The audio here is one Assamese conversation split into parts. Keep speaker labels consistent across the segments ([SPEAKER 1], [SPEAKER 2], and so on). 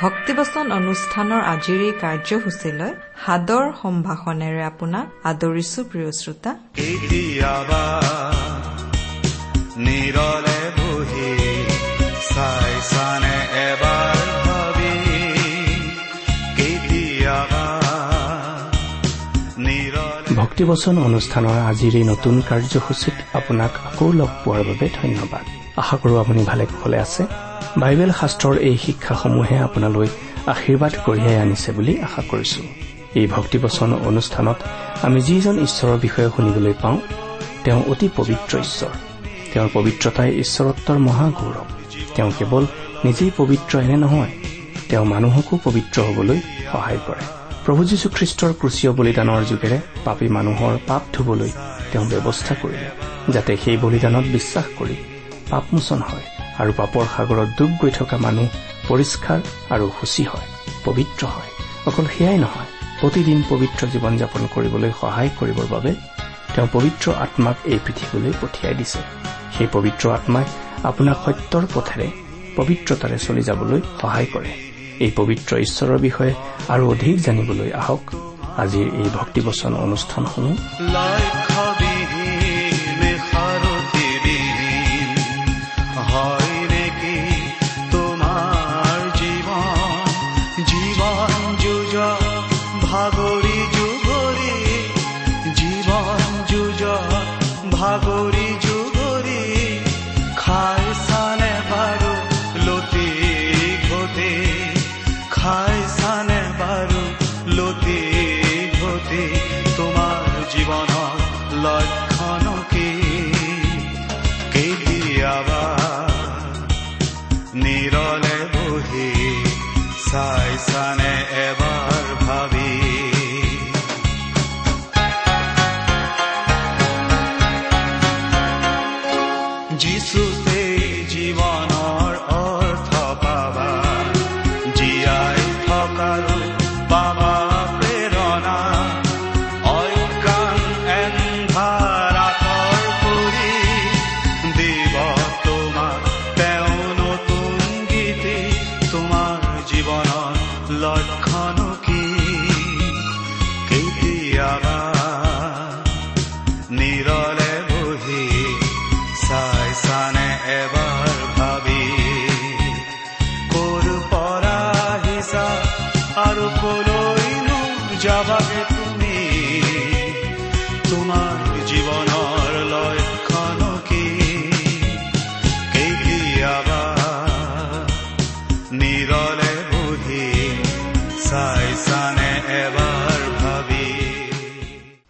[SPEAKER 1] ভক্তিবচন অনুষ্ঠানৰ আজিৰ এই কাৰ্যসূচীলৈ সাদৰ সম্ভাষণেৰে আপোনাক আদৰিছো প্ৰিয় শ্ৰোতা।
[SPEAKER 2] এবাৰ ভাবি
[SPEAKER 3] ভক্তিবচন অনুষ্ঠানৰ আজিৰ এই নতুন কাৰ্যসূচীত আপোনাক আকৌ লগ পোৱাৰ বাবে ধন্যবাদ। আশা কৰো আপুনি ভালে কুশলে আছে। বাইবেল শাস্ত্ৰৰ এই শিক্ষাসমূহে আপোনালৈ আশীৰ্বাদ কঢ়িয়াই আনিছে বুলি আশা কৰিছো। এই ভক্তিবচন অনুষ্ঠানত আমি যিজন ঈশ্বৰৰ বিষয়ে শুনিবলৈ পাওঁ তেওঁ অতি পবিত্ৰ ঈশ্বৰ। তেওঁৰ পবিত্ৰতাই ঈশ্বৰত্বৰ মহাগৌৰৱ। তেওঁ কেৱল নিজেই পবিত্ৰ এনে নহয় তেওঁ মানুহকো পবিত্ৰ হবলৈ সহায় কৰে। প্ৰভু যীশুখ্ৰীষ্টৰ ক্ৰুচীয় বলিদানৰ যোগেৰে পাপী মানুহৰ পাপ ধুবলৈ তেওঁ ব্যৱস্থা কৰিলে যাতে সেই বলিদানত বিশ্বাস কৰি পাপমোচন হয়। আৰু পাপৰ সাগৰত ডুব গৈ থকা মানুহ পৰিষ্কাৰ আৰু সূচী হয় পবিত্ৰ হয়। অকল সেয়াই নহয় প্ৰতিদিন পবিত্ৰ জীৱন যাপন কৰিবলৈ সহায় কৰিবৰ বাবে তেওঁ পবিত্ৰ আত্মাক এই পৃথিৱীলৈ পঠিয়াই দিছে। সেই পবিত্ৰ আত্মাই আপোনাক সত্যৰ পথেৰে পবিত্ৰতাৰে চলি যাবলৈ সহায় কৰে। এই পবিত্ৰ ঈশ্বৰৰ বিষয়ে আৰু অধিক জানিবলৈ আহক। আজিৰ এই ভক্তিবচন অনুষ্ঠানসমূহ
[SPEAKER 2] লক্ষণ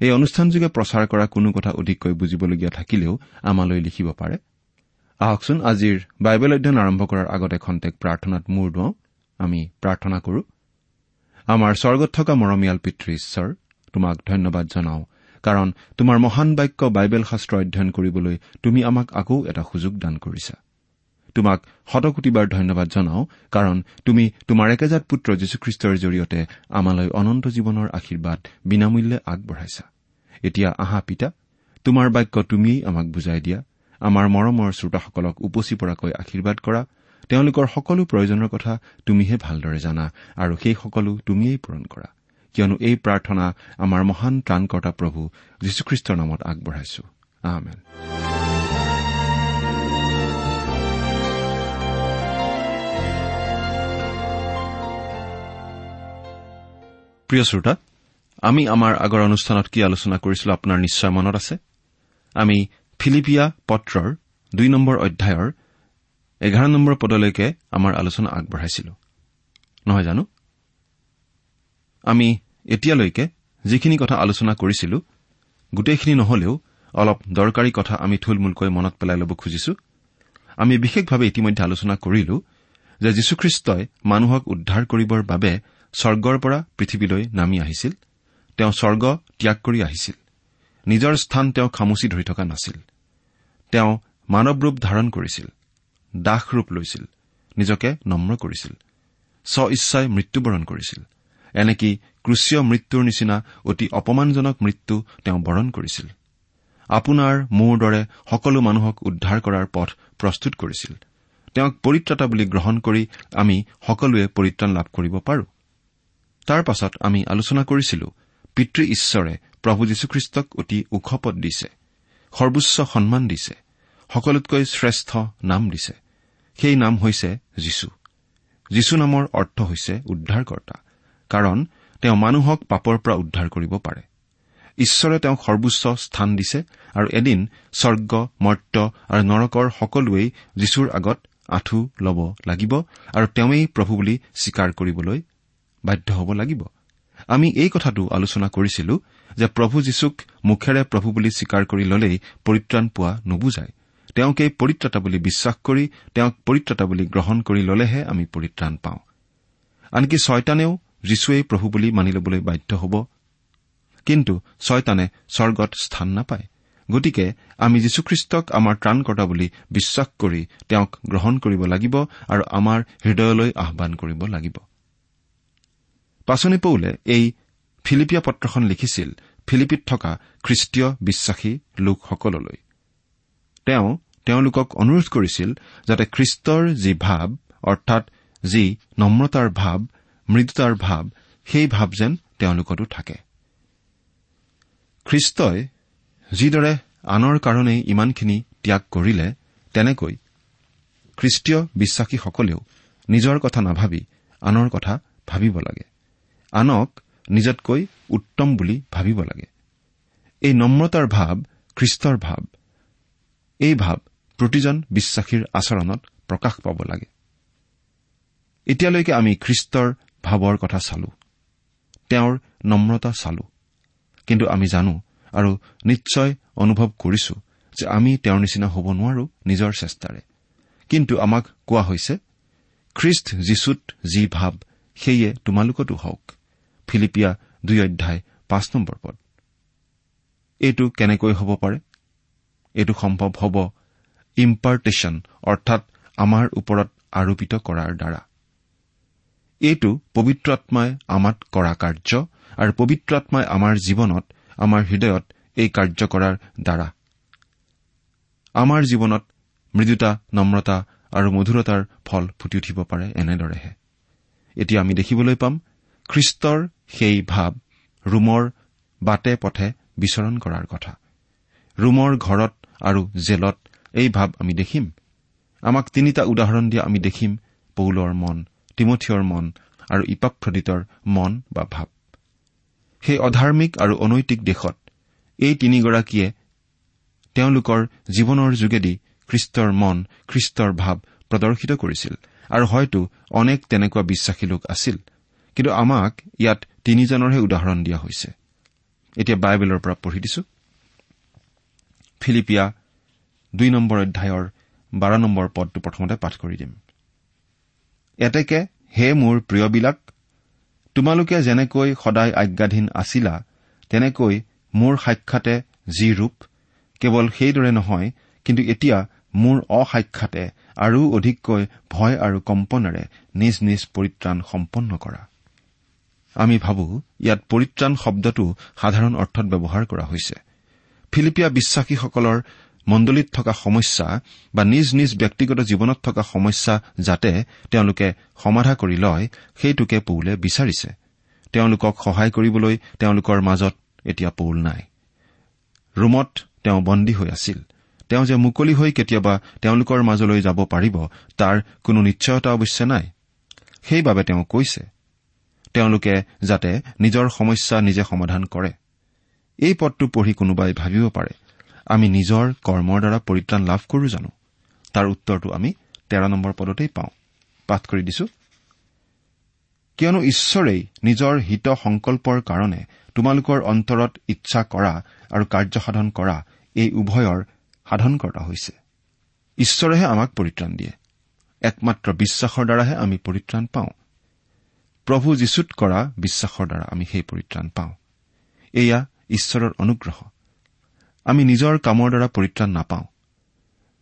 [SPEAKER 4] এই অনুষ্ঠানযোগে প্ৰচাৰ কৰা কোনো কথা অধিককৈ বুজিবলগীয়া থাকিলেও আমালৈ লিখিব পাৰে। আহকচোন আজিৰ বাইবেল অধ্যয়ন আৰম্ভ কৰাৰ আগতে খন্তেক প্ৰাৰ্থনাত মূৰ দুৱাওঁ। আমি প্ৰাৰ্থনা কৰো। আমাৰ স্বৰ্গত থকা মৰমীয়াল পিতৃ ঈশ্বৰ তোমাক ধন্যবাদ জনাওঁ কাৰণ তোমাৰ মহান বাক্য বাইবেল শাস্ত্ৰ অধ্যয়ন কৰিবলৈ তুমি আমাক আকৌ এটা সুযোগ দান কৰিছা। তোমাক শতকোটিবাৰ ধন্যবাদ জনাওঁ কাৰণ তুমি তোমাৰ একেজাত পুত্ৰ যীশুখ্ৰীষ্টৰ জৰিয়তে আমালৈ অনন্ত জীৱনৰ আশীৰ্বাদ বিনামূল্যে আগবঢ়াইছা। এতিয়া আহা পিতা তোমাৰ বাক্য তুমিয়েই আমাক বুজাই দিয়া। আমাৰ মৰমৰ শ্ৰোতাসকলক উপচি পৰাকৈ আশীৰ্বাদ কৰা। তেওঁলোকৰ সকলো প্ৰয়োজনৰ কথা তুমিহে ভালদৰে জানা আৰু সেই সকলো তুমিয়েই পূৰণ কৰা। কিয়নো এই প্ৰাৰ্থনা আমাৰ মহান ত্ৰাণকৰ্তা প্ৰভু যীশুখ্ৰীষ্টৰ নামত আগবঢ়াইছো। প্ৰিয় শ্ৰোতা আমি আমাৰ আগৰ অনুষ্ঠানত কি আলোচনা কৰিছিলো আপোনাৰ নিশ্চয় মনত আছে? আমি ফিলিপিয়া পত্ৰৰ দুই নম্বৰ অধ্যায়ৰ এঘাৰ নম্বৰ পদলৈকে আমাৰ আলোচনা আগবঢ়াইছিলো। নহয় জানো? আমি এতিয়ালৈকে যিখিনি কথা আলোচনা কৰিছিলো গোটেইখিনি নহলেও অলপ দৰকাৰী কথা আমি থুলমূলকৈ মনত পেলাই ল'ব খুজিছো। আমি বিশেষভাৱে ইতিমধ্যে আলোচনা কৰিলো যে যীশুখ্ৰীষ্টই মানুহক উদ্ধাৰ কৰিবৰ বাবে স্বৰ্গৰ পৰা পৃথিৱীলৈ নামি আহিছিল। তেওঁ স্বৰ্গ ত্যাগ কৰি আহিছিল। নিজৰ স্থান তেওঁ খামুচি ধৰি থকা নাছিল। তেওঁ মানৱ ৰূপ ধাৰণ কৰিছিল। দাস ৰূপ লৈছিল। নিজকে নম্ৰ কৰিছিল। স্ব ইচ্ছাই মৃত্যুবৰণ কৰিছিল। এনেকি ক্ৰুচীয় মৃত্যুৰ নিচিনা অতি অপমানজনক মৃত্যু তেওঁ বৰণ কৰিছিল। আপোনাৰ মোৰ দৰে সকলো মানুহক উদ্ধাৰ কৰাৰ পথ প্ৰস্তুত কৰিছিল। তেওঁক পৰিত্ৰাতা বুলি গ্ৰহণ কৰি আমি সকলোৱে পৰিত্ৰাণ লাভ কৰিব পাৰো। তাৰ পাছত আমি আলোচনা কৰিছিলো পিতৃ ঈশ্বৰে প্ৰভু যীশুখ্ৰীষ্টক অতি ওখ পদ দিছে সৰ্বোচ্চ সন্মান দিছে সকলোতকৈ শ্ৰেষ্ঠ নাম দিছে। সেই নাম হৈছে যীশু। যীশু নামৰ অৰ্থ হৈছে উদ্ধাৰকৰ্তা কাৰণ তেওঁ মানুহক পাপৰ পৰা উদ্ধাৰ কৰিব পাৰে। ঈশ্বৰে তেওঁক সৰ্বোচ্চ স্থান দিছে আৰু এদিন স্বৰ্গ মৰ্ত আৰু নৰকৰ সকলোৱেই যীশুৰ আগত আঁঠু ল'ব লাগিব আৰু তেওঁই প্ৰভু বুলি স্বীকাৰ কৰিবলৈ বাধ্য হ'ব লাগিব। আমি এই কথাটো আলোচনা কৰিছিলো যে প্ৰভু যীশুক মুখেৰে প্ৰভু বুলি স্বীকাৰ কৰি ললেই পৰিত্ৰাণ পোৱা নুবুজায়। তেওঁকেই পৰিত্ৰাতা বুলি বিশ্বাস কৰি তেওঁক পৰিত্ৰাতা বুলি গ্ৰহণ কৰি ললেহে আমি পৰিত্ৰাণ পাওঁ। আনকি ছয়তানেও যীশুৱেই প্ৰভু বুলি মানি ল'বলৈ বাধ্য হ'ব। কিন্তু ছয়তানে স্বৰ্গত স্থান নাপায়। গতিকে আমি যীশুখ্ৰীষ্টক আমাৰ ত্ৰাণকৰ্তা বুলি বিশ্বাস কৰি তেওঁক গ্ৰহণ কৰিব লাগিব আৰু আমাৰ হৃদয়লৈ আহান কৰিব লাগিব। পাচনি পৌলে এই ফিলিপিয়া পত্ৰখন লিখিছিল ফিলিপিত থকা খ্ৰীষ্টীয় বিশ্বাসী লোকসকললৈ। তেওঁ তেওঁলোকক অনুৰোধ কৰিছিল যাতে খ্ৰীষ্টৰ যি ভাৱ অৰ্থাৎ যি নম্ৰতাৰ ভাৱ মৃদুতাৰ ভাৱ সেই ভাৱ যেন তেওঁলোকতো থাকে। খ্ৰীষ্টই যিদৰে আনৰ কাৰণেই ইমানখিনি ত্যাগ কৰিলে তেনেকৈ খ্ৰীষ্টীয় বিশ্বাসীসকলেও নিজৰ কথা নাভাবি আনৰ কথা ভাবিব লাগে। আনক নিজতকৈ উত্তম বুলি ভাবিব লাগে। এই নম্ৰতাৰ ভাৱ খ্ৰীষ্টৰ ভাৱ এই ভাৱ প্ৰতিজন বিশ্বাসীৰ আচৰণত প্ৰকাশ পাব লাগে। এতিয়ালৈকে আমি খ্ৰীষ্টৰ ভাৱৰ কথা চালো তেওঁৰ নম্ৰতা চালো। কিন্তু আমি জানো আৰু নিশ্চয় অনুভৱ কৰিছো যে আমি তেওঁৰ নিচিনা হ'ব নোৱাৰো নিজৰ চেষ্টাৰে। কিন্তু আমাক কোৱা হৈছে খ্ৰীষ্ট যীশুত যি ভাৱ সেয়ে তোমালোকতো হওক। ফিলিপিয়া দুই অধ্যায় পাঁচ নম্বৰ পদ। এইটো কেনেকৈ হ'ব পাৰে? এইটো সম্ভৱ হ'ব ইম্পাৰ্টেশ্যন অৰ্থাৎ আমাৰ ওপৰত আৰোপিত কৰাৰ দ্বাৰা। এইটো পবিত্ৰ আত্মাই আমাত কৰা কাৰ্য আৰু পবিত্ৰ আত্মাই আমাৰ জীৱনত আমাৰ হৃদয়ত এই কাৰ্য কৰাৰ দ্বাৰা। আমাৰ জীৱনত মৃদুতা নম্ৰতা আৰু মধুৰতাৰ ফল ফুটি উঠিব পাৰে এনেদৰেহে। এতিয়া আমি দেখিবলৈ পাম খ্ৰীষ্টৰ সেই ভাৱ ৰোমৰ বাটে পথে বিচৰণ কৰাৰ কথা। ৰোমৰ ঘৰত আৰু জেলত এই ভাৱ আমি দেখিম। আমাক তিনিটা উদাহৰণ দিয়া আমি দেখিম পৌলৰ মন তিমঠিয়ৰ মন আৰু ইপাফ্ৰদিতৰ মন বা ভাৱ সেই অধাৰ্মিক আৰু অনৈতিক দেশত এই তিনিগৰাকীয়ে তেওঁলোকৰ জীৱনৰ যোগেদি খ্ৰীষ্টৰ মন খ্ৰীষ্টৰ ভাৱ প্ৰদৰ্শিত কৰিছিল আৰু হয়তো অনেক তেনেকুৱা বিশ্বাসী লোক আছিল। কিন্তু আমাক ইয়াত তিনিজনৰহে উদাহৰণ দিয়া হৈছে। এতিয়া বাইবেলৰ পৰা পঢ়ি দিছো। ফিলিপিয়া দুই নম্বৰ অধ্যায়ৰ বাৰ নম্বৰ পদটো প্ৰথমতে পাঠ কৰি দিম। এতেকে হে মোৰ প্ৰিয়বিলাক তোমালোকে যেনেকৈ সদায় আজ্ঞাধীন আছিলা তেনেকৈ মোৰ সাক্ষাতে যি ৰূপ কেৱল সেইদৰে নহয় কিন্তু এতিয়া মোৰ অসাক্ষাতে আৰু অধিককৈ ভয় আৰু কম্পনেৰে নিজ নিজ পৰিত্ৰাণ সম্পন্ন কৰা। আমি ভাবো ইয়াত পৰিত্ৰাণ শব্দটো সাধাৰণ অৰ্থত ব্যৱহাৰ কৰা হৈছে। ফিলিপিয়া বিশ্বাসীসকলৰ মণ্ডলীত থকা সমস্যা বা নিজ নিজ ব্যক্তিগত জীৱনত থকা সমস্যা যাতে তেওঁলোকে সমাধা কৰি লয় সেইটোকে পৌলে বিচাৰিছে। তেওঁলোকক সহায় কৰিবলৈ তেওঁলোকৰ মাজত এতিয়া পৌল নাই। ৰোমত তেওঁ বন্দী হৈ আছিল। তেওঁ যে মুকলি হৈ কেতিয়াবা তেওঁলোকৰ মাজলৈ যাব পাৰিব তাৰ কোনো নিশ্চয়তা অৱশ্যে নাই। সেইবাবে তেওঁ কৈছে তেওঁলোকে যাতে নিজৰ সমস্যা নিজে সমাধান কৰে। এই পদটো পঢ়ি কোনোবাই ভাবিব পাৰে আমি নিজৰ কৰ্মৰ দ্বাৰা পৰিত্ৰাণ লাভ কৰো জানো? তাৰ উত্তৰটো আমি তেৰ নম্বৰ পদতেই পাওঁ। পাঠ কৰি দিছো। কিয়নো ঈশ্বৰেই নিজৰ হিত সংকল্পৰ কাৰণে তোমালোকৰ অন্তৰত ইচ্ছা কৰা আৰু কাৰ্যসাধন কৰা এই উভয়ৰ সাধনকৰ্তা হৈছে। ঈশ্বৰেহে আমাক পৰিত্ৰাণ দিয়ে। একমাত্ৰ বিশ্বাসৰ দ্বাৰাহে আমি পৰিত্ৰাণ পাওঁ। প্ৰভু যীশুত কৰা বিশ্বাসৰ দ্বাৰা আমি সেই পৰিত্ৰাণ পাওঁ। এয়া ঈশ্বৰৰ অনুগ্ৰহ। আমি নিজৰ কামৰ দ্বাৰা পৰিত্ৰাণ নাপাওঁ।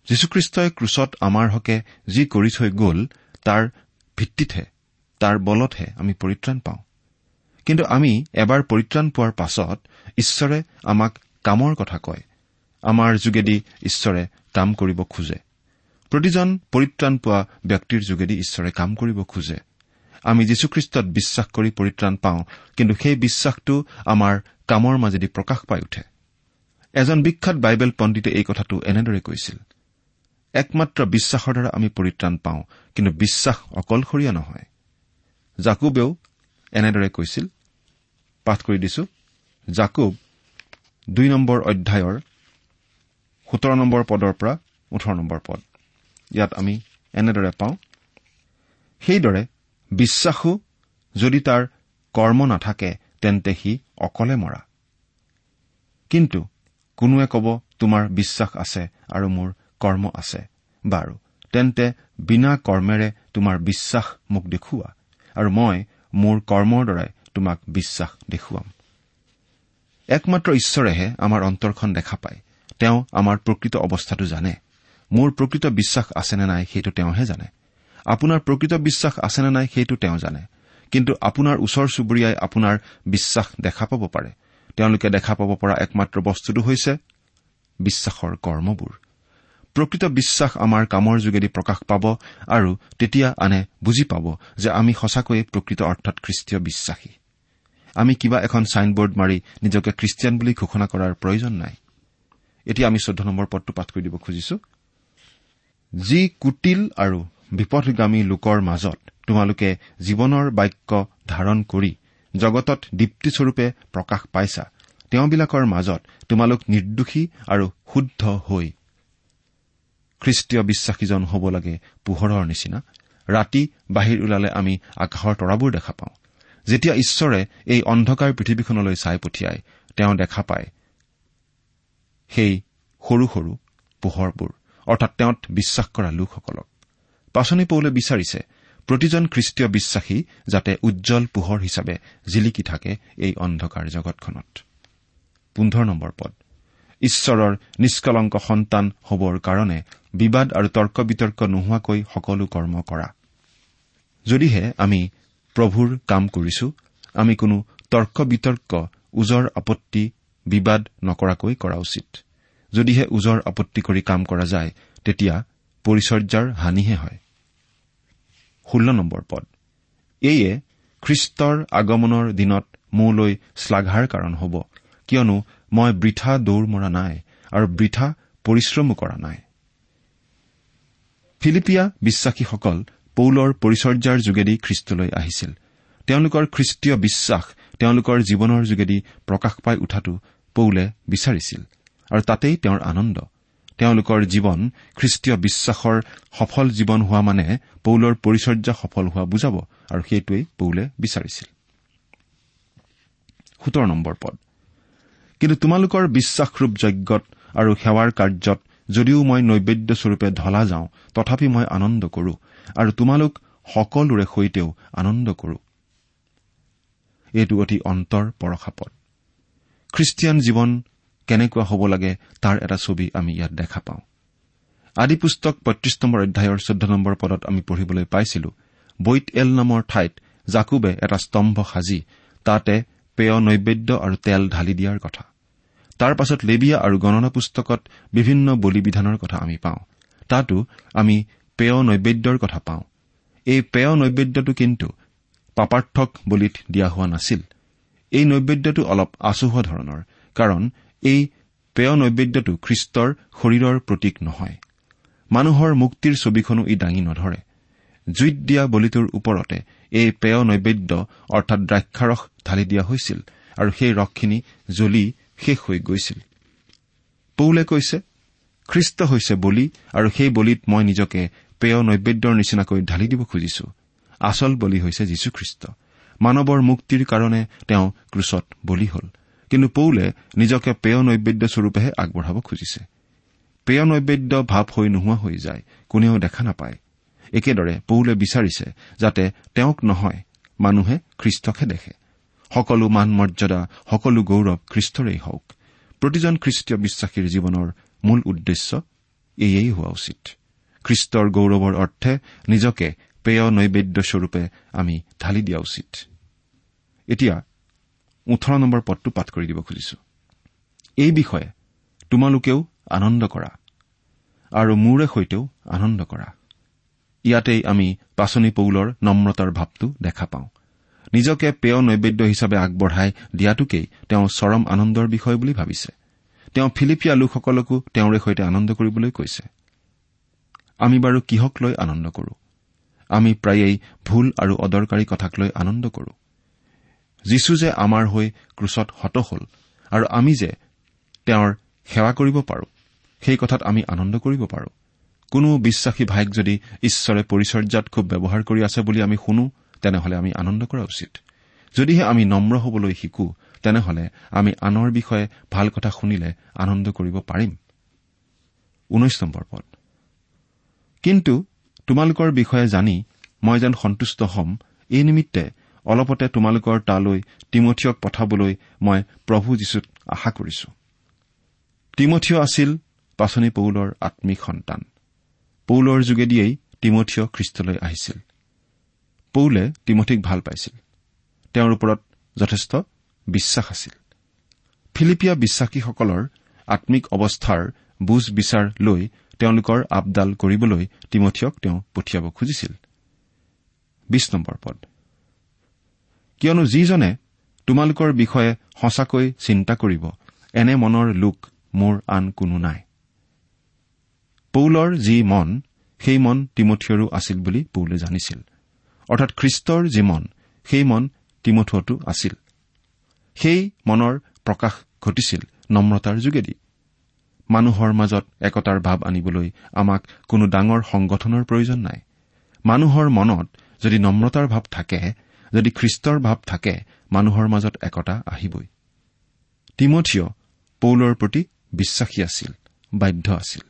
[SPEAKER 4] যীশুখ্ৰীষ্টই ক্ৰুচত আমাৰ হকে যি কৰি থৈ গ'ল তাৰ ভিত্তিতহে তাৰ বলতহে আমি পৰিত্ৰাণ পাওঁ। কিন্তু আমি এবাৰ পৰিত্ৰাণ পোৱাৰ পাছত ঈশ্বৰে আমাক কামৰ কথা কয়। আমাৰ যোগেদি ঈশ্বৰে কাম কৰিব খোজে। প্ৰতিজন পৰিত্ৰাণ পোৱা ব্যক্তিৰ যোগেদি ঈশ্বৰে কাম কৰিব খোজে। আমি যীশুখ্ৰীষ্টত বিশ্বাস কৰি পৰিত্ৰাণ পাওঁ কিন্তু সেই বিশ্বাসটো আমাৰ কামৰ মাজেদি প্ৰকাশ পাই উঠে। এজন বিখ্যাত বাইবেল পণ্ডিতে এই কথাটো এনেদৰে কৈছিল। একমাত্ৰ বিশ্বাসৰ দ্বাৰা আমি পৰিত্ৰাণ পাওঁ কিন্তু বিশ্বাস অকলশৰীয়া নহয়। জাকুবেও এনেদৰে কৈছিল। পাঠ কৰি দিছো। জাকুব দুই নম্বৰ অধ্যায়ৰ সোতৰ নম্বৰ পদৰ পৰা ওঠৰ নম্বৰ পদ। ইয়াত আমি এনেদৰে পাওঁ সেইদৰে বিশ্বাসো যদি তাৰ কৰ্ম নাথাকে তেন্তে সি অকলে মৰা। কিন্তু কোনোৱে কব তোমাৰ বিশ্বাস আছে আৰু মোৰ কৰ্ম আছে। বাৰু তেন্তে বিনা কৰ্মেৰে তোমাৰ বিশ্বাস মোক দেখুওৱা আৰু মই মোৰ কৰ্মৰ দ্বাৰাই তোমাক বিশ্বাস দেখুৱাম। একমাত্ৰ ঈশ্বৰেহে আমাৰ অন্তৰখন দেখা পায়। তেওঁ আমাৰ প্ৰকৃত অৱস্থাটো জানে। মোৰ প্ৰকৃত বিশ্বাস আছেনে নাই সেইটো তেওঁহে জানে। আপোনাৰ প্ৰকৃত বিশ্বাস আছেনে নাই সেইটো তেওঁ জানে। কিন্তু আপোনাৰ ওচৰ চুবুৰীয়াই আপোনাৰ বিশ্বাস দেখা পাব পাৰে। তেওঁলোকে দেখা পাব পৰা একমাত্ৰ বস্তুটো হৈছে বিশ্বাসৰ কৰ্মবোৰ। প্ৰকৃত বিশ্বাস আমাৰ কামৰ যোগেদি প্ৰকাশ পাব আৰু তেতিয়া আনে বুজি পাব যে আমি সঁচাকৈয়ে প্ৰকৃত অৰ্থাৎ খ্ৰীষ্টীয় বিশ্বাসী। আমি কিবা এখন ছাইনবোৰ্ড মাৰি নিজকে খ্ৰীষ্টিয়ান বুলি ঘোষণা কৰাৰ প্ৰয়োজন নাই। এতিয়া আমি চৈধ্য নম্বৰ পদটো পাঠ কৰি দিব খুজিছো। যি কুটিল আৰু বিপথগামী লোকৰ মাজত তোমালোকে জীৱনৰ বাক্য ধাৰণ কৰি জগতত দীপ্তিস্বৰূপে প্ৰকাশ পাইছা। তেওঁবিলাকৰ মাজত তোমালোক নিৰ্দোষী আৰু শুদ্ধ হৈ খ্ৰীষ্টীয় বিশ্বাসীজন হ'ব লাগে পোহৰৰ নিচিনা। ৰাতি বাহিৰ ওলালে আমি আকাশৰ তৰাবোৰ দেখা পাওঁ। যেতিয়া ঈশ্বৰে এই অন্ধকাৰ পৃথিৱীখনলৈ চাই পঠিয়াই তেওঁ দেখা পায় সেই সৰু সৰু পোহৰবোৰ। অৰ্থাৎ তেওঁত বিশ্বাস কৰা লোকসকলক। পাচনি পৌলে বিচাৰিছে প্ৰতিজন খ্ৰীষ্টীয় বিশ্বাসী যাতে উজ্জ্বল পোহৰ হিচাপে জিলিকি থাকে এই অন্ধকাৰ জগতখনত। ঈশ্বৰৰ নিষ্কলংক সন্তান হবৰ কাৰণে বিবাদ আৰু তৰ্ক বিতৰ্ক নোহোৱাকৈ সকলো কৰ্ম কৰা। যদিহে আমি প্ৰভুৰ কাম কৰিছো আমি কোনো তৰ্ক বিতৰ্ক ওজৰ আপত্তি বিবাদ নকৰাকৈ কৰা উচিত। যদিহে ওজৰ আপত্তি কৰি কাম কৰা যায় তেতিয়া পৰিচৰ্যাৰ হানিহে হয়। ষোল্ল নম্বৰ পদ। এইয়ে খ্ৰীষ্টৰ আগমনৰ দিনত মোলৈ শ্লাঘাৰ কাৰণ হ'ব কিয়নো মই বৃথা দৌৰ মৰা নাই আৰু বৃথা পৰিশ্ৰমো কৰা নাই। ফিলিপিয়া বিশ্বাসীসকল পৌলৰ পৰিচৰ্যাৰ যোগেদি খ্ৰীষ্টলৈ আহিছিল। তেওঁলোকৰ খ্ৰীষ্টীয় বিশ্বাস তেওঁলোকৰ জীৱনৰ যোগেদি প্ৰকাশ পাই উঠাটো পৌলে বিচাৰিছিল আৰু তাতেই তেওঁৰ আনন্দ। তেওঁলোকৰ জীৱন খ্ৰীষ্টীয় বিশ্বাসৰ সফল জীৱন হোৱা মানে পৌলৰ পৰিচৰ্যা সফল হোৱা বুজাব আৰু সেইটোৱেই পৌলে বিচাৰিছিল। কিন্তু তোমালোকৰ বিশ্বাসৰূপ যজ্ঞত আৰু সেৱাৰ কাৰ্যত যদিও মই নৈবেদ্যস্বৰূপে ঢলা যাওঁ তথাপি মই আনন্দ কৰো আৰু তোমালোক সকলোৰে সৈতেও আনন্দ কৰো। এইটো অতি অন্তৰ পৰশা পদ। খ্ৰীষ্টিয়ান জীৱন কেনেকুৱা হ'ব লাগে তাৰ এটা ছবি আমি ইয়াত দেখা পাওঁ। আদি পুস্তক পঁয়ত্ৰিশ নম্বৰ অধ্যায়ৰ চৈধ্য নম্বৰ পদত আমি পঢ়িবলৈ পাইছিলো। বৈত এল নামৰ ঠাইত জাকুবে এটা স্তম্ভ সাজি তাতে পেয় নৈবেদ্য আৰু তেল ঢালি দিয়াৰ কথা। তাৰ পাছত লেবিয়া আৰু গণনা পুস্তকত বিভিন্ন বলি বিধানৰ কথা আমি পাওঁ। তাতো আমি পেয় নৈবেদ্যৰ কথা পাওঁ। এই পেয় নৈবেদ্যটো কিন্তু পাপাৰ্থক বলিত দিয়া হোৱা নাছিল। এই নৈবেদ্যটো অলপ আচহুৱা ধৰণৰ কাৰণ এই পেয় নৈবেদ্যটো খ্ৰীষ্টৰ শৰীৰৰ প্ৰতীক নহয়। মানুহৰ মুক্তিৰ ছবিখনো ই দাঙি নধৰে। জুইত দিয়া বলিটোৰ ওপৰতে এই পেয় নৈবেদ্য অৰ্থাৎ দ্ৰাক্ষাৰস ঢালি দিয়া হৈছিল আৰু সেই ৰসখিনি জ্বলি শেষ হৈ গৈছিল। পৌলে কৈছে খ্ৰীষ্ট হৈছে বলি আৰু সেই বলিত মই নিজকে পেয় নৈবেদ্যৰ নিচিনাকৈ ঢালি দিব খুজিছো। আচল বলি হৈছে যীশুখ্ৰীষ্ট। মানৱৰ মুক্তিৰ কাৰণে তেওঁ ক্ৰুচত বলি হ'ল। কিন্তু পৌলে নিজকে পেয় নৈবেদ্য স্বৰূপেহে আগবঢ়াব খুজিছে। পেয় নৈবেদ্য ভাৱ হৈ নোহোৱা হৈ যায় কোনেও দেখা নাপায়। একেদৰে পৌলে বিচাৰিছে যাতে তেওঁক নহয় মানুহে খ্ৰীষ্টকহে দেখে। সকলো মান মৰ্যাদা সকলো গৌৰৱ খ্ৰীষ্টৰেই হওক। প্ৰতিজন খ্ৰীষ্টীয় বিশ্বাসীৰ জীৱনৰ মূল উদ্দেশ্য এয়েই হোৱা উচিত। খ্ৰীষ্টৰ গৌৰৱৰ অৰ্থে নিজকে পেয় নৈবেদ্যস্বৰূপে আমি ঢালি দিয়া উচিত। এতিয়া ওঠৰ নম্বৰ পদটো পাঠ কৰি দিব খুজিছো। এই বিষয়ে তোমালোকেও আনন্দ কৰা আৰু মোৰে সৈতেও আনন্দ কৰা। ইয়াতেই আমি পাচনি পৌলৰ নম্ৰতাৰ ভাৱটো দেখা পাওঁ। নিজকে পেয় নৈবেদ্য হিচাপে আগবঢ়াই দিয়াটোকেই তেওঁ চৰম আনন্দৰ বিষয় বুলি ভাবিছে। তেওঁ ফিলিপিয়া লোকসকলকো তেওঁৰে সৈতে আনন্দ কৰিবলৈ কৈছে। আমি বাৰু কিহক লৈ আনন্দ কৰো? আমি প্ৰায়েই ভুল আৰু অদৰকাৰী কথাক লৈ আনন্দ কৰো। যীশু যে আমাৰ হৈ ক্ৰুচত হত হ'ল আৰু আমি যে তেওঁৰ সেৱা কৰিব পাৰো সেই কথাত আমি আনন্দ কৰিব পাৰো। কোনো বিশ্বাসী ভাইক যদি ঈশ্বৰে পৰিচৰ্যাত খুব ব্যৱহাৰ কৰি আছে বুলি আমি শুনো তেনেহলে আমি আনন্দ কৰা উচিত। যদিহে আমি নম্ৰ হবলৈ শিকো তেনেহলে আমি আনৰ বিষয়ে ভাল কথা শুনিলে আনন্দ কৰিব পাৰিম। কিন্তু তোমালোকৰ বিষয়ে জানি মই যেন সন্তুষ্ট হ'ম এই নিমিত্তে অলপতে তোমালোকৰ তালৈ তিমঠিয়ক পঠাবলৈ মই প্ৰভু যীশুত আশা কৰিছো। তিমঠিয় আছিল পাচনি পৌলৰ আম্মিক সন্তান। পৌলৰ যোগেদিয়েই তিমঠিয় খ্ৰীষ্টলৈ আহিছিল। পৌলে তিমঠিক ভাল পাইছিল। তেওঁৰ ওপৰত যথেষ্ট বিশ্বাস আছিল। ফিলিপিয়া বিশ্বাসীসকলৰ আম্মিক অৱস্থাৰ বুজ বিচাৰ লৈ তেওঁলোকৰ আপডাল কৰিবলৈ তিমঠিয়ক তেওঁ পঠিয়াব খুজিছিল। কিয়নো যিজনে তোমালোকৰ বিষয়ে সঁচাকৈ চিন্তা কৰিব এনে মনৰ লোক মোৰ আন কোনো নাই। পৌলৰ যি মন সেই মন তিমঠিয়ৰো আছিল বুলি পৌলে জানিছিল। অৰ্থাৎ খ্ৰীষ্টৰ যি মন সেই মন তিমঠুৱতো আছিল। সেই মনৰ প্ৰকাশ ঘটিছিল নম্ৰতাৰ যোগেদি। মানুহৰ মাজত একতাৰ ভাৱ আনিবলৈ আমাক কোনো ডাঙৰ সংগঠনৰ প্ৰয়োজন নাই। মানুহৰ মনত যদি নম্ৰতাৰ ভাৱ থাকে যদি খ্ৰীষ্টৰ ভাৱ থাকে মানুহৰ মাজত একতা আহিবই। তিমঠিয় পৌলৰ প্ৰতি বিশ্বাসী আছিল বাধ্য আছিল।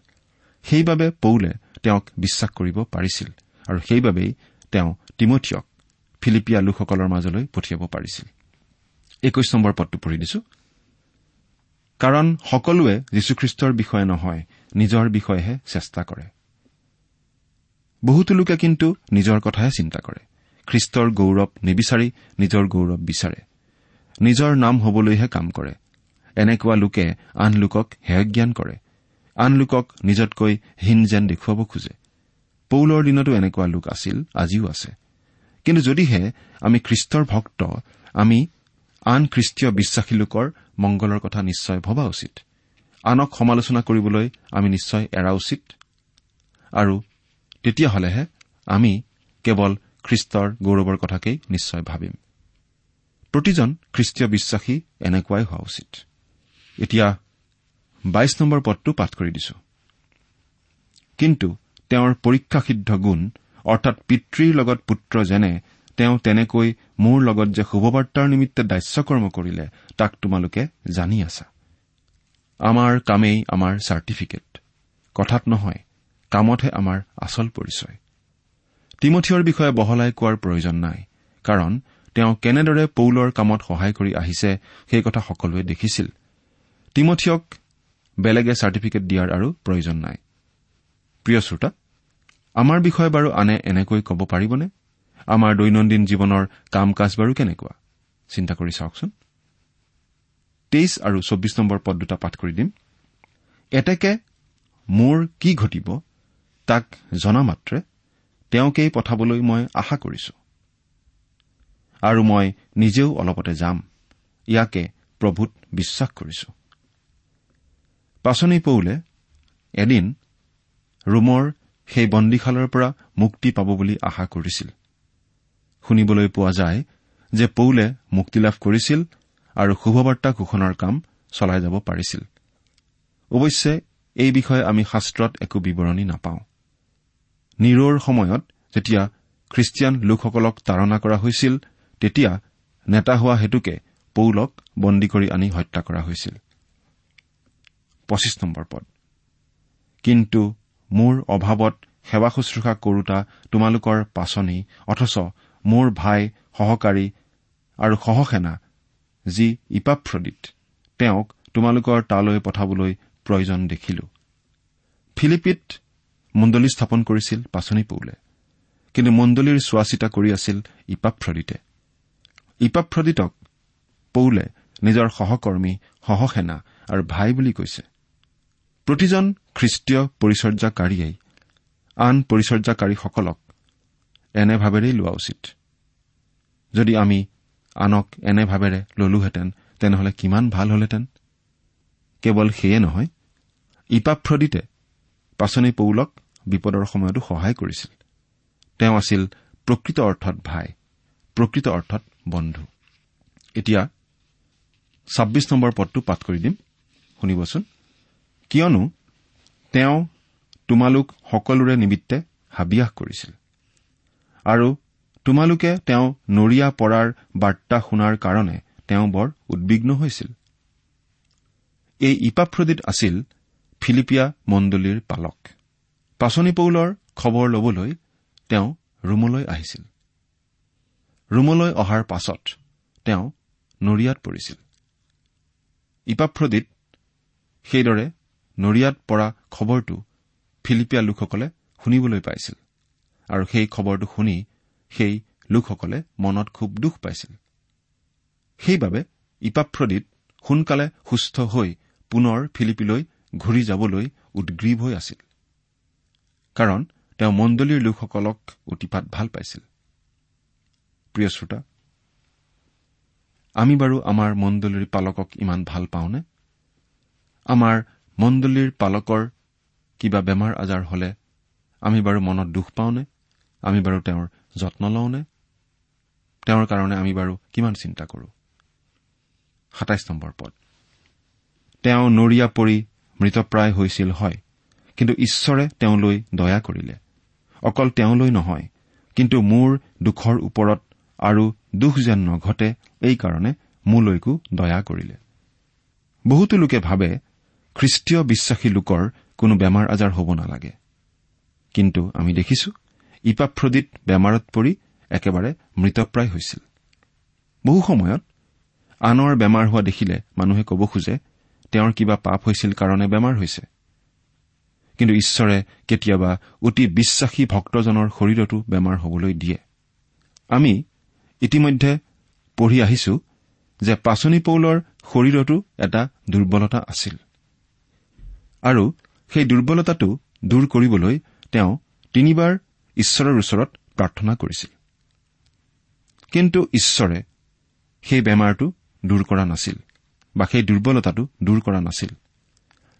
[SPEAKER 4] সেইবাবে পৌলে তেওঁক বিশ্বাস কৰিব পাৰিছিল আৰু সেইবাবেই তেওঁ তিমঠিয়ক ফিলিপিয়া লোকসকলৰ মাজলৈ পঠিয়াব পাৰিছিল। একৈশ নম্বৰ পদটো পঢ়ি দিছো। কাৰণ সকলোৱে যীশুখ্ৰীষ্টৰ বিষয়ে নহয় নিজৰ বিষয়েহে চেষ্টা কৰে। বহুতো লোকে কিন্তু নিজৰ কথাহে চিন্তা কৰে। খ্ৰীষ্টৰ গৌৰৱ নিবিচাৰি নিজৰ গৌৰৱ বিচাৰে। নিজৰ নাম হবলৈহে কাম কৰে। এনেকুৱা লোকে আন লোকক হেয়জ্ঞান কৰে। আন লোকক নিজতকৈ হীন যেন দেখুৱাব খোজে। পৌলৰ দিনতো এনেকুৱা লোক আছিল আজিও আছে। কিন্তু যদিহে আমি খ্ৰীষ্টৰ ভক্ত আমি আন খ্ৰীষ্টীয় বিশ্বাসী লোকৰ মংগলৰ কথা নিশ্চয় ভবা উচিত। আনক সমালোচনা কৰিবলৈ আমি নিশ্চয় এৰা উচিত। আৰু তেতিয়াহ'লেহে আমি কেৱল খ্ৰীষ্টৰ গৌৰৱৰ কথাকেই নিশ্চয় ভাবিম। প্ৰতিজন খ্ৰীষ্টীয় বিশ্বাসী এনেকুৱাই হোৱা উচিত। এতিয়া বাইশ নম্বৰ পদটো পাঠ কৰি দিছো। কিন্তু তেওঁৰ পৰীক্ষাসিদ্ধ গুণ অৰ্থাৎ পিতৃৰ লগত পুত্ৰ যেনে তেওঁ তেনেকৈ মোৰ লগত যে শুভবাৰ্তাৰ নিমিত্তে দাস্যকৰ্ম কৰিলে তাক তোমালোকে জানি আছা। আমাৰ কামেই আমাৰ চাৰ্টিফিকেট। কথাত নহয় কামতহে আমাৰ আচল পৰিচয়। তিমঠিয়ৰ বিষয়ে বহলাই কোৱাৰ প্ৰয়োজন নাই কাৰণ তেওঁ কেনেদৰে পৌলৰ কামত সহায় কৰি আহিছে সেই কথা সকলোৱে দেখিছিল। তিমঠিয়ক বেলেগে চাৰ্টিফিকেট দিয়াৰ আৰু প্ৰয়োজন নাই। প্ৰিয় শ্ৰোতা আমাৰ বিষয়ে বাৰু আনে এনেকৈ ক'ব পাৰিবনে? আমাৰ দৈনন্দিন জীৱনৰ কাম কাজ বাৰু কেনেকুৱা? চিন্তা কৰি চাওকচোন। তেইছ আৰু চৌবিশ নম্বৰ পদ দুটা পাঠ কৰি দিম। এতেকে মোৰ কি ঘটিব তাক জনা মাত্ৰে তেওঁকেই পঠাবলৈ মই আশা কৰিছো। আৰু মই নিজেও অলপতে যাম। ইয়াকে প্ৰভূত বিশ্বাস কৰিছো। পাচনি পৌলে এদিন ৰোমৰ সেই বন্দীশালৰ পৰা মুক্তি পাব বুলি আশা কৰিছিল। শুনিবলৈ পোৱা যায় যে পৌলে মুক্তিলাভ কৰিছিল আৰু শুভবাৰ্তা ঘোষণাৰ কাম চলাই যাব পাৰিছিল। অৱশ্যে এই বিষয়ে আমি শাস্ত্ৰত একো বিৱৰণী নাপাওঁ। নিৰোৰ সময়ত যেতিয়া খ্ৰীষ্টিয়ান লোকসকলক তাৰণা কৰা হৈছিল তেতিয়া নেতা হোৱা হেতুকে পৌলক বন্দী কৰি আনি হত্যা কৰা হৈছিল। কিন্তু মোৰ অভাৱত সেৱা শুশ্ৰূষা কৰোতা তোমালোকৰ পাচনি অথচ মোৰ ভাই সহকাৰী আৰু সহসেনা যি ইপাফ্ৰদিত তেওঁক তোমালোকৰ তালৈ পঠাবলৈ প্ৰয়োজন দেখিলো। ফিলিপিত মণ্ডলী স্থাপন কৰিছিল পাচনি পৌলে। কিন্তু মণ্ডলীৰ চোৱা চিতা কৰি আছিল ইপাফ্ৰদিতে ইপাফ্ৰদিতক পৌলে নিজৰ সহকৰ্মী সহসেনা আৰু ভাই বুলি কৈছে। প্ৰতিজন খ্ৰীষ্টীয় পৰিচৰ্যাকাৰীয়ে আন পৰিচৰ্যাকাৰীসকলক এনে ভাৱেৰেই লোৱা উচিত। যদি আমি আনক এনে ভাৱেৰে ললোহেঁতেন তেনেহলে কিমান ভাল হলহেঁতেন? কেৱল সেয়ে নহয় ইপাফ্ৰদিতে পাচনি পৌলক বিপদৰ সময়তো সহায় কৰিছিল। তেওঁ আছিল প্ৰকৃত অৰ্থত ভাই প্ৰকৃত অৰ্থত বন্ধু। এতিয়া ছাব্বিছ নম্বৰ পদটো পাঠ কৰি দিম। শুনিবচোন। কিয়নো তেওঁ তোমালোক সকলোৰে নিমিত্তে হাবিয়াস কৰিছিল আৰু তোমালোকে তেওঁ নৰিয়া পৰাৰ বাৰ্তা শুনাৰ কাৰণে তেওঁ বৰ উদ্বিগ্ন হৈছিল। এই ইপাফ্ৰদিত আছিল ফিলিপিয়া মণ্ডলীৰ পালক। পাচনি পৌলৰ খবৰ ল'বলৈ তেওঁ ৰোমলৈ আহিছিল। ৰোমলৈ অহাৰ পাছত তেওঁ নৰিয়াত পৰিছিল। ইপাফ্ৰদিত সেইদৰে নৰিয়াত পৰা খবৰটো ফিলিপিয়া লোকসকলে শুনিবলৈ পাইছিল আৰু সেই খবৰটো শুনি সেই লোকসকলে মনত খুব দুখ পাইছিল। সেইবাবে ইপাফ্ৰদিত সোনকালে সুস্থ হৈ পুনৰ ফিলিপিলৈ ঘূৰি যাবলৈ উদ্গ্ৰীৱ হৈ আছিল। কাৰণ তেওঁ মণ্ডলীৰ লোকসকলক অতিপাত ভাল পাইছিল। প্ৰিয় শ্ৰোতা আমি বাৰু আমাৰ মণ্ডলীৰ পালকক ইমান ভাল পাওঁনে? আমাৰ মণ্ডলীৰ পালকৰ কিবা বেমাৰ আজাৰ হলে আমি বাৰু মনত দুখ পাওঁনে? আমি বাৰু তেওঁৰ যত্ন লওঁনে? তেওঁৰ কাৰণে আমি বাৰু কিমান চিন্তা কৰো? সাতাইছ নম্বৰ পদ। তেওঁ নৰিয়া পৰি মৃতপ্ৰায় হৈছিল হয়। কিন্তু ঈশ্বৰে তেওঁলৈ দয়া কৰিলে। অকল তেওঁলৈ নহয় কিন্তু মোৰ দুখৰ ওপৰত আৰু দুখ যেন নঘটে এইকাৰণে মোলৈকো দয়া কৰিলে। বহুতো লোকে ভাবে খ্ৰীষ্টীয় বিশ্বাসী লোকৰ কোনো বেমাৰ আজাৰ হ'ব নালাগে। কিন্তু আমি দেখিছো ইপাফ্ৰদিত বেমাৰত পৰি একেবাৰে মৃতপ্ৰায় হৈছিল। বহু সময়ত আনৰ বেমাৰ হোৱা দেখিলে মানুহে ক'ব খোজে তেওঁৰ কিবা পাপ হৈছিল কাৰণে বেমাৰ হৈছে। কিন্তু ঈশ্বৰে কেতিয়াবা অতি বিশ্বাসী ভক্তজনৰ শৰীৰতো বেমাৰ হবলৈ দিয়ে। আমি ইতিমধ্যে পঢ়ি আহিছো যে পাচনি পৌলৰ শৰীৰতো এটা দুৰ্বলতা আছিল। আৰু সেই দুৰ্বলতাটো দূৰ কৰিবলৈ তেওঁ তিনিবাৰ ঈশ্বৰৰ ওচৰত প্ৰাৰ্থনা কৰিছিল। কিন্তু ঈশ্বৰে সেই বেমাৰটো দূৰ কৰা নাছিল বা সেই দুৰ্বলতাটো দূৰ কৰা নাছিল।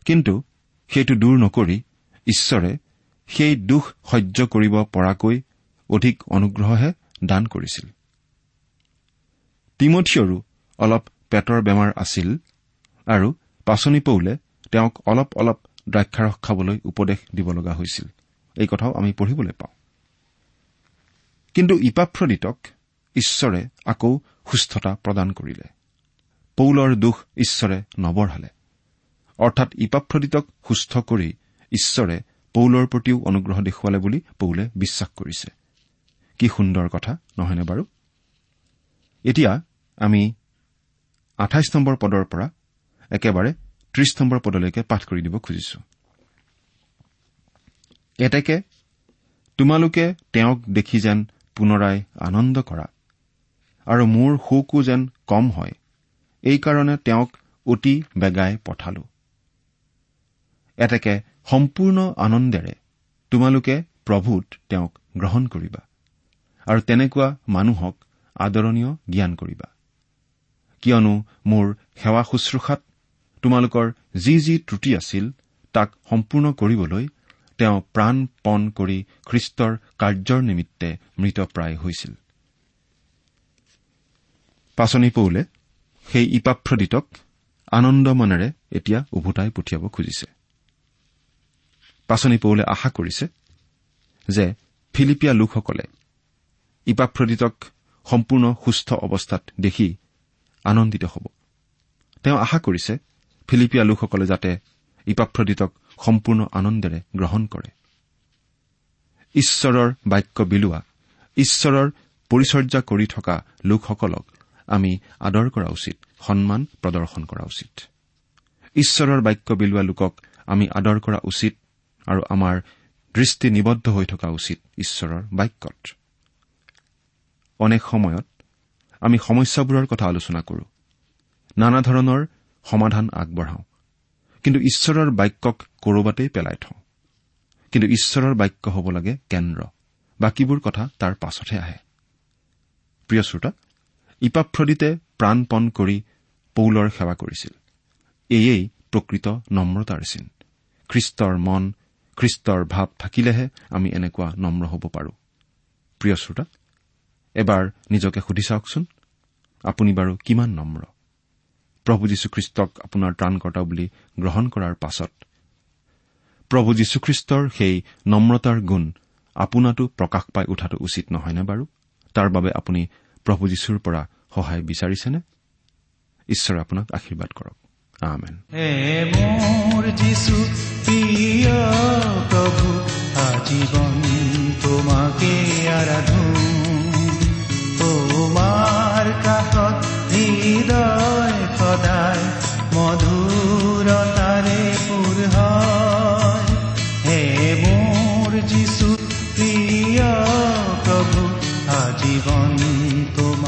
[SPEAKER 4] কিন্তু সেইটো দূৰ নকৰি ঈশ্বৰে সেই দুখ সহ্য কৰিব পৰাকৈ অধিক অনুগ্ৰহহে দান কৰিছিল। তিমঠিয়ৰো অলপ পেটৰ বেমাৰ আছিল আৰু পাচনি পৌলে তেওঁক অলপ অলপ দ্ৰাক্ষাৰস খাবলৈ উপদেশ দিব লগা হৈছিল। এই কথাও আমি পঢ়িবলৈ পাওঁ। কিন্তু ইপাফ্ৰদিতক ঈশ্বৰে আকৌ সুস্থতা প্ৰদান কৰিলে। পৌলৰ দুখ ঈশ্বৰে নবঢ়ালে। অৰ্থাৎ ইপাফ্ৰদিতক সুস্থ কৰি ঈশ্বৰে পৌলৰ প্ৰতিও অনুগ্ৰহ দেখুৱালে বুলি পৌলে বিশ্বাস কৰিছে। কি সুন্দৰ কথা নহয়নে বাৰু? এতিয়া আমি আঠাইছ নম্বৰ পদৰ পৰা একেবাৰে ত্ৰিশ নম্বৰ পদলৈকে পাঠ কৰি দিব খুজিছো। এতেকে তোমালোকে তেওঁক দেখি যেন পুনৰাই আনন্দ কৰা আৰু মোৰ শোকো যেন কম হয় এইকাৰণে তেওঁক অতি বেগাই পঠালো। এতেকে সম্পূৰ্ণ আনন্দেৰে তোমালোকে প্ৰভূত তেওঁক গ্ৰহণ কৰিবা আৰু তেনেকুৱা মানুহক আদৰণীয় জ্ঞান কৰিবা। কিয়নো মোৰ সেৱা শুশ্ৰূষাত তোমালোকৰ যি যি ত্ৰুটি আছিল তাক সম্পূৰ্ণ কৰিবলৈ তেওঁ প্ৰাণপণ কৰি খ্ৰীষ্টৰ কাৰ্যৰ নিমিত্তে মৃতপ্ৰায় হৈছিল। পাচনি পৌলে সেই ইপাফ্ৰদিতক আনন্দ মনেৰে এতিয়া উভতাই পঠিয়াব খুজিছে। পাচনি পৌলে আশা কৰিছে যে ফিলিপিয়া লোকসকলে ইপাফ্ৰদিতক সম্পূৰ্ণ সুস্থ অৱস্থাত দেখি আনন্দিত হ'ব। তেওঁ আশা কৰিছে ফিলিপিয়া লোকসকলে যাতে ইপাফ্ৰদিতক সম্পূৰ্ণ আনন্দেৰে গ্ৰহণ কৰে। ঈশ্বৰৰ বাক্য বিলোৱা ঈশ্বৰৰ পৰিচৰ্যা কৰি থকা লোকসকলক আমি আদৰ কৰা উচিত সন্মান প্ৰদৰ্শন কৰা উচিত। ঈশ্বৰৰ বাক্য বিলোৱা লোকক আমি আদৰ কৰা উচিত আৰু আমাৰ দৃষ্টি নিবদ্ধ হৈ থকা উচিত ঈশ্বৰৰ বাক্যত। অনেক সময়ত আমি সমস্যাবোৰৰ কথা আলোচনা কৰো। নানা ধৰণৰ সমাধান আগবঢ়াওঁ। কিন্তু ঈশ্বৰৰ বাক্যক কৰবাতেই পেলাই থওঁ। কিন্তু ঈশ্বৰৰ বাক্য হ'ব লাগে কেন্দ্ৰ। বাকীবোৰ কথা তাৰ পাছতহে আহে। প্ৰিয় শ্ৰোতা ইপাফ্ৰদিতে প্ৰাণপণ কৰি পৌলৰ সেৱা কৰিছিল। এয়েই প্ৰকৃত নম্ৰতাৰ চিন। খ্ৰীষ্টৰ মন খ্ৰীষ্টৰ ভাৱ থাকিলেহে আমি এনেকুৱা নম্ৰ হ'ব পাৰো। প্ৰিয় শ্ৰোতা এবাৰ নিজকে সুধি চাওকচোন আপুনি বাৰু কিমান নম্ৰ? প্ৰভু যীশুখ্ৰীষ্টক আপোনাৰ ত্ৰাণকৰ্তা বুলি গ্ৰহণ কৰাৰ পাছত প্ৰভু যীশুখ্ৰীষ্টৰ সেই নম্ৰতাৰ গুণ আপোনাতো প্ৰকাশ পাই উঠাটো উচিত নহয়নে বাৰু? তাৰ বাবে আপুনি প্ৰভু যীশুৰ পৰা সহায় বিচাৰিছেনে? ঈশ্বৰে আপোনাক আশীৰ্বাদ কৰক। আমেন।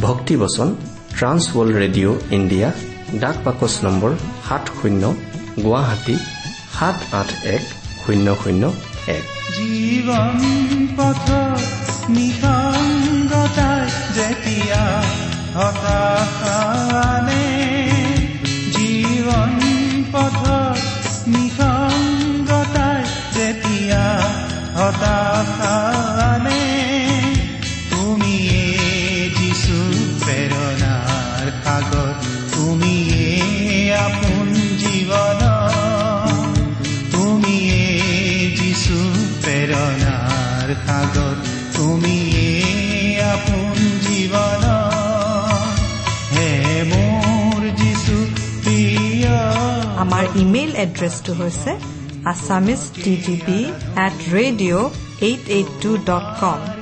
[SPEAKER 3] ভক্তিবচন ট্ৰান্স ৱৰ্ল্ড ৰেডিঅ' ইণ্ডিয়া ডাক বাকচ নম্বৰ সাত শূন্য গুৱাহাটী সাত আঠ এক শূন্য শূন্য এক।
[SPEAKER 2] জীৱন পথ নিসংগতাই যেতিয়া হতাশানে জীৱন পথ নিসংগতাই যেতিয়া হতাশানে তুমিয়ে প্ৰেৰণাৰ সাগৰ তুমিয়ে আপোন জীৱন তুমিয়ে যিছু প্ৰেৰণাৰ সাগৰ তুমিয়ে আপোন জীৱন
[SPEAKER 1] আমাৰ ইমেইল এড্ৰেছটো হৈছে Assamese T T P at radio' eight eight two dot com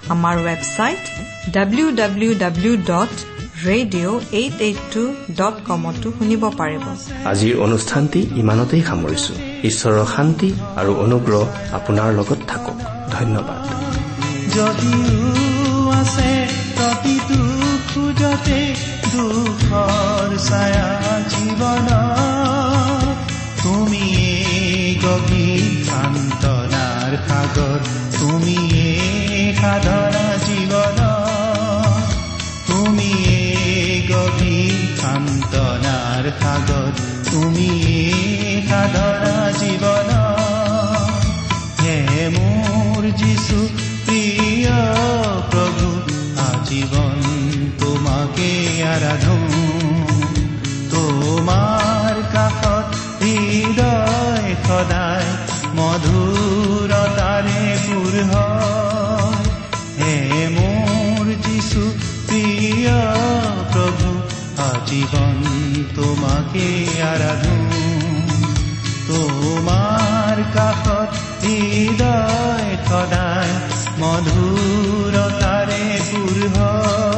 [SPEAKER 1] আমাৰ website W W W dot radio' eight eight two dot কমতো শুনিব পাৰিব।
[SPEAKER 3] আজিৰ অনুষ্ঠানটি ইমানতেই সামৰিছো। ঈশ্বৰৰ শান্তি আৰু অনুগ্ৰহ আপোনাৰ লগত থাকক। ধন্যবাদ।
[SPEAKER 2] যদিও আছে প্ৰতিটো খোজতে দুখৰ ছায়া জীৱন তুমিয়ে গভীৰ সান্তনাৰ সাগৰ তুমিয়ে সাধনা জীৱন তুমিয়ে গভীৰ সান্তনাৰ সাগৰ তুমিয়ে সাধনা জীৱন হে মোৰ যিছু প্ৰিয় প্ৰভু আজীৱন তোমাকে আৰাধো তোমাৰ কাষত হৃদয় সদায় তোমাকে আৰাধো তোমাৰ কাষত হৃদয় সদায় মধুৰতাৰে পুৰ হয়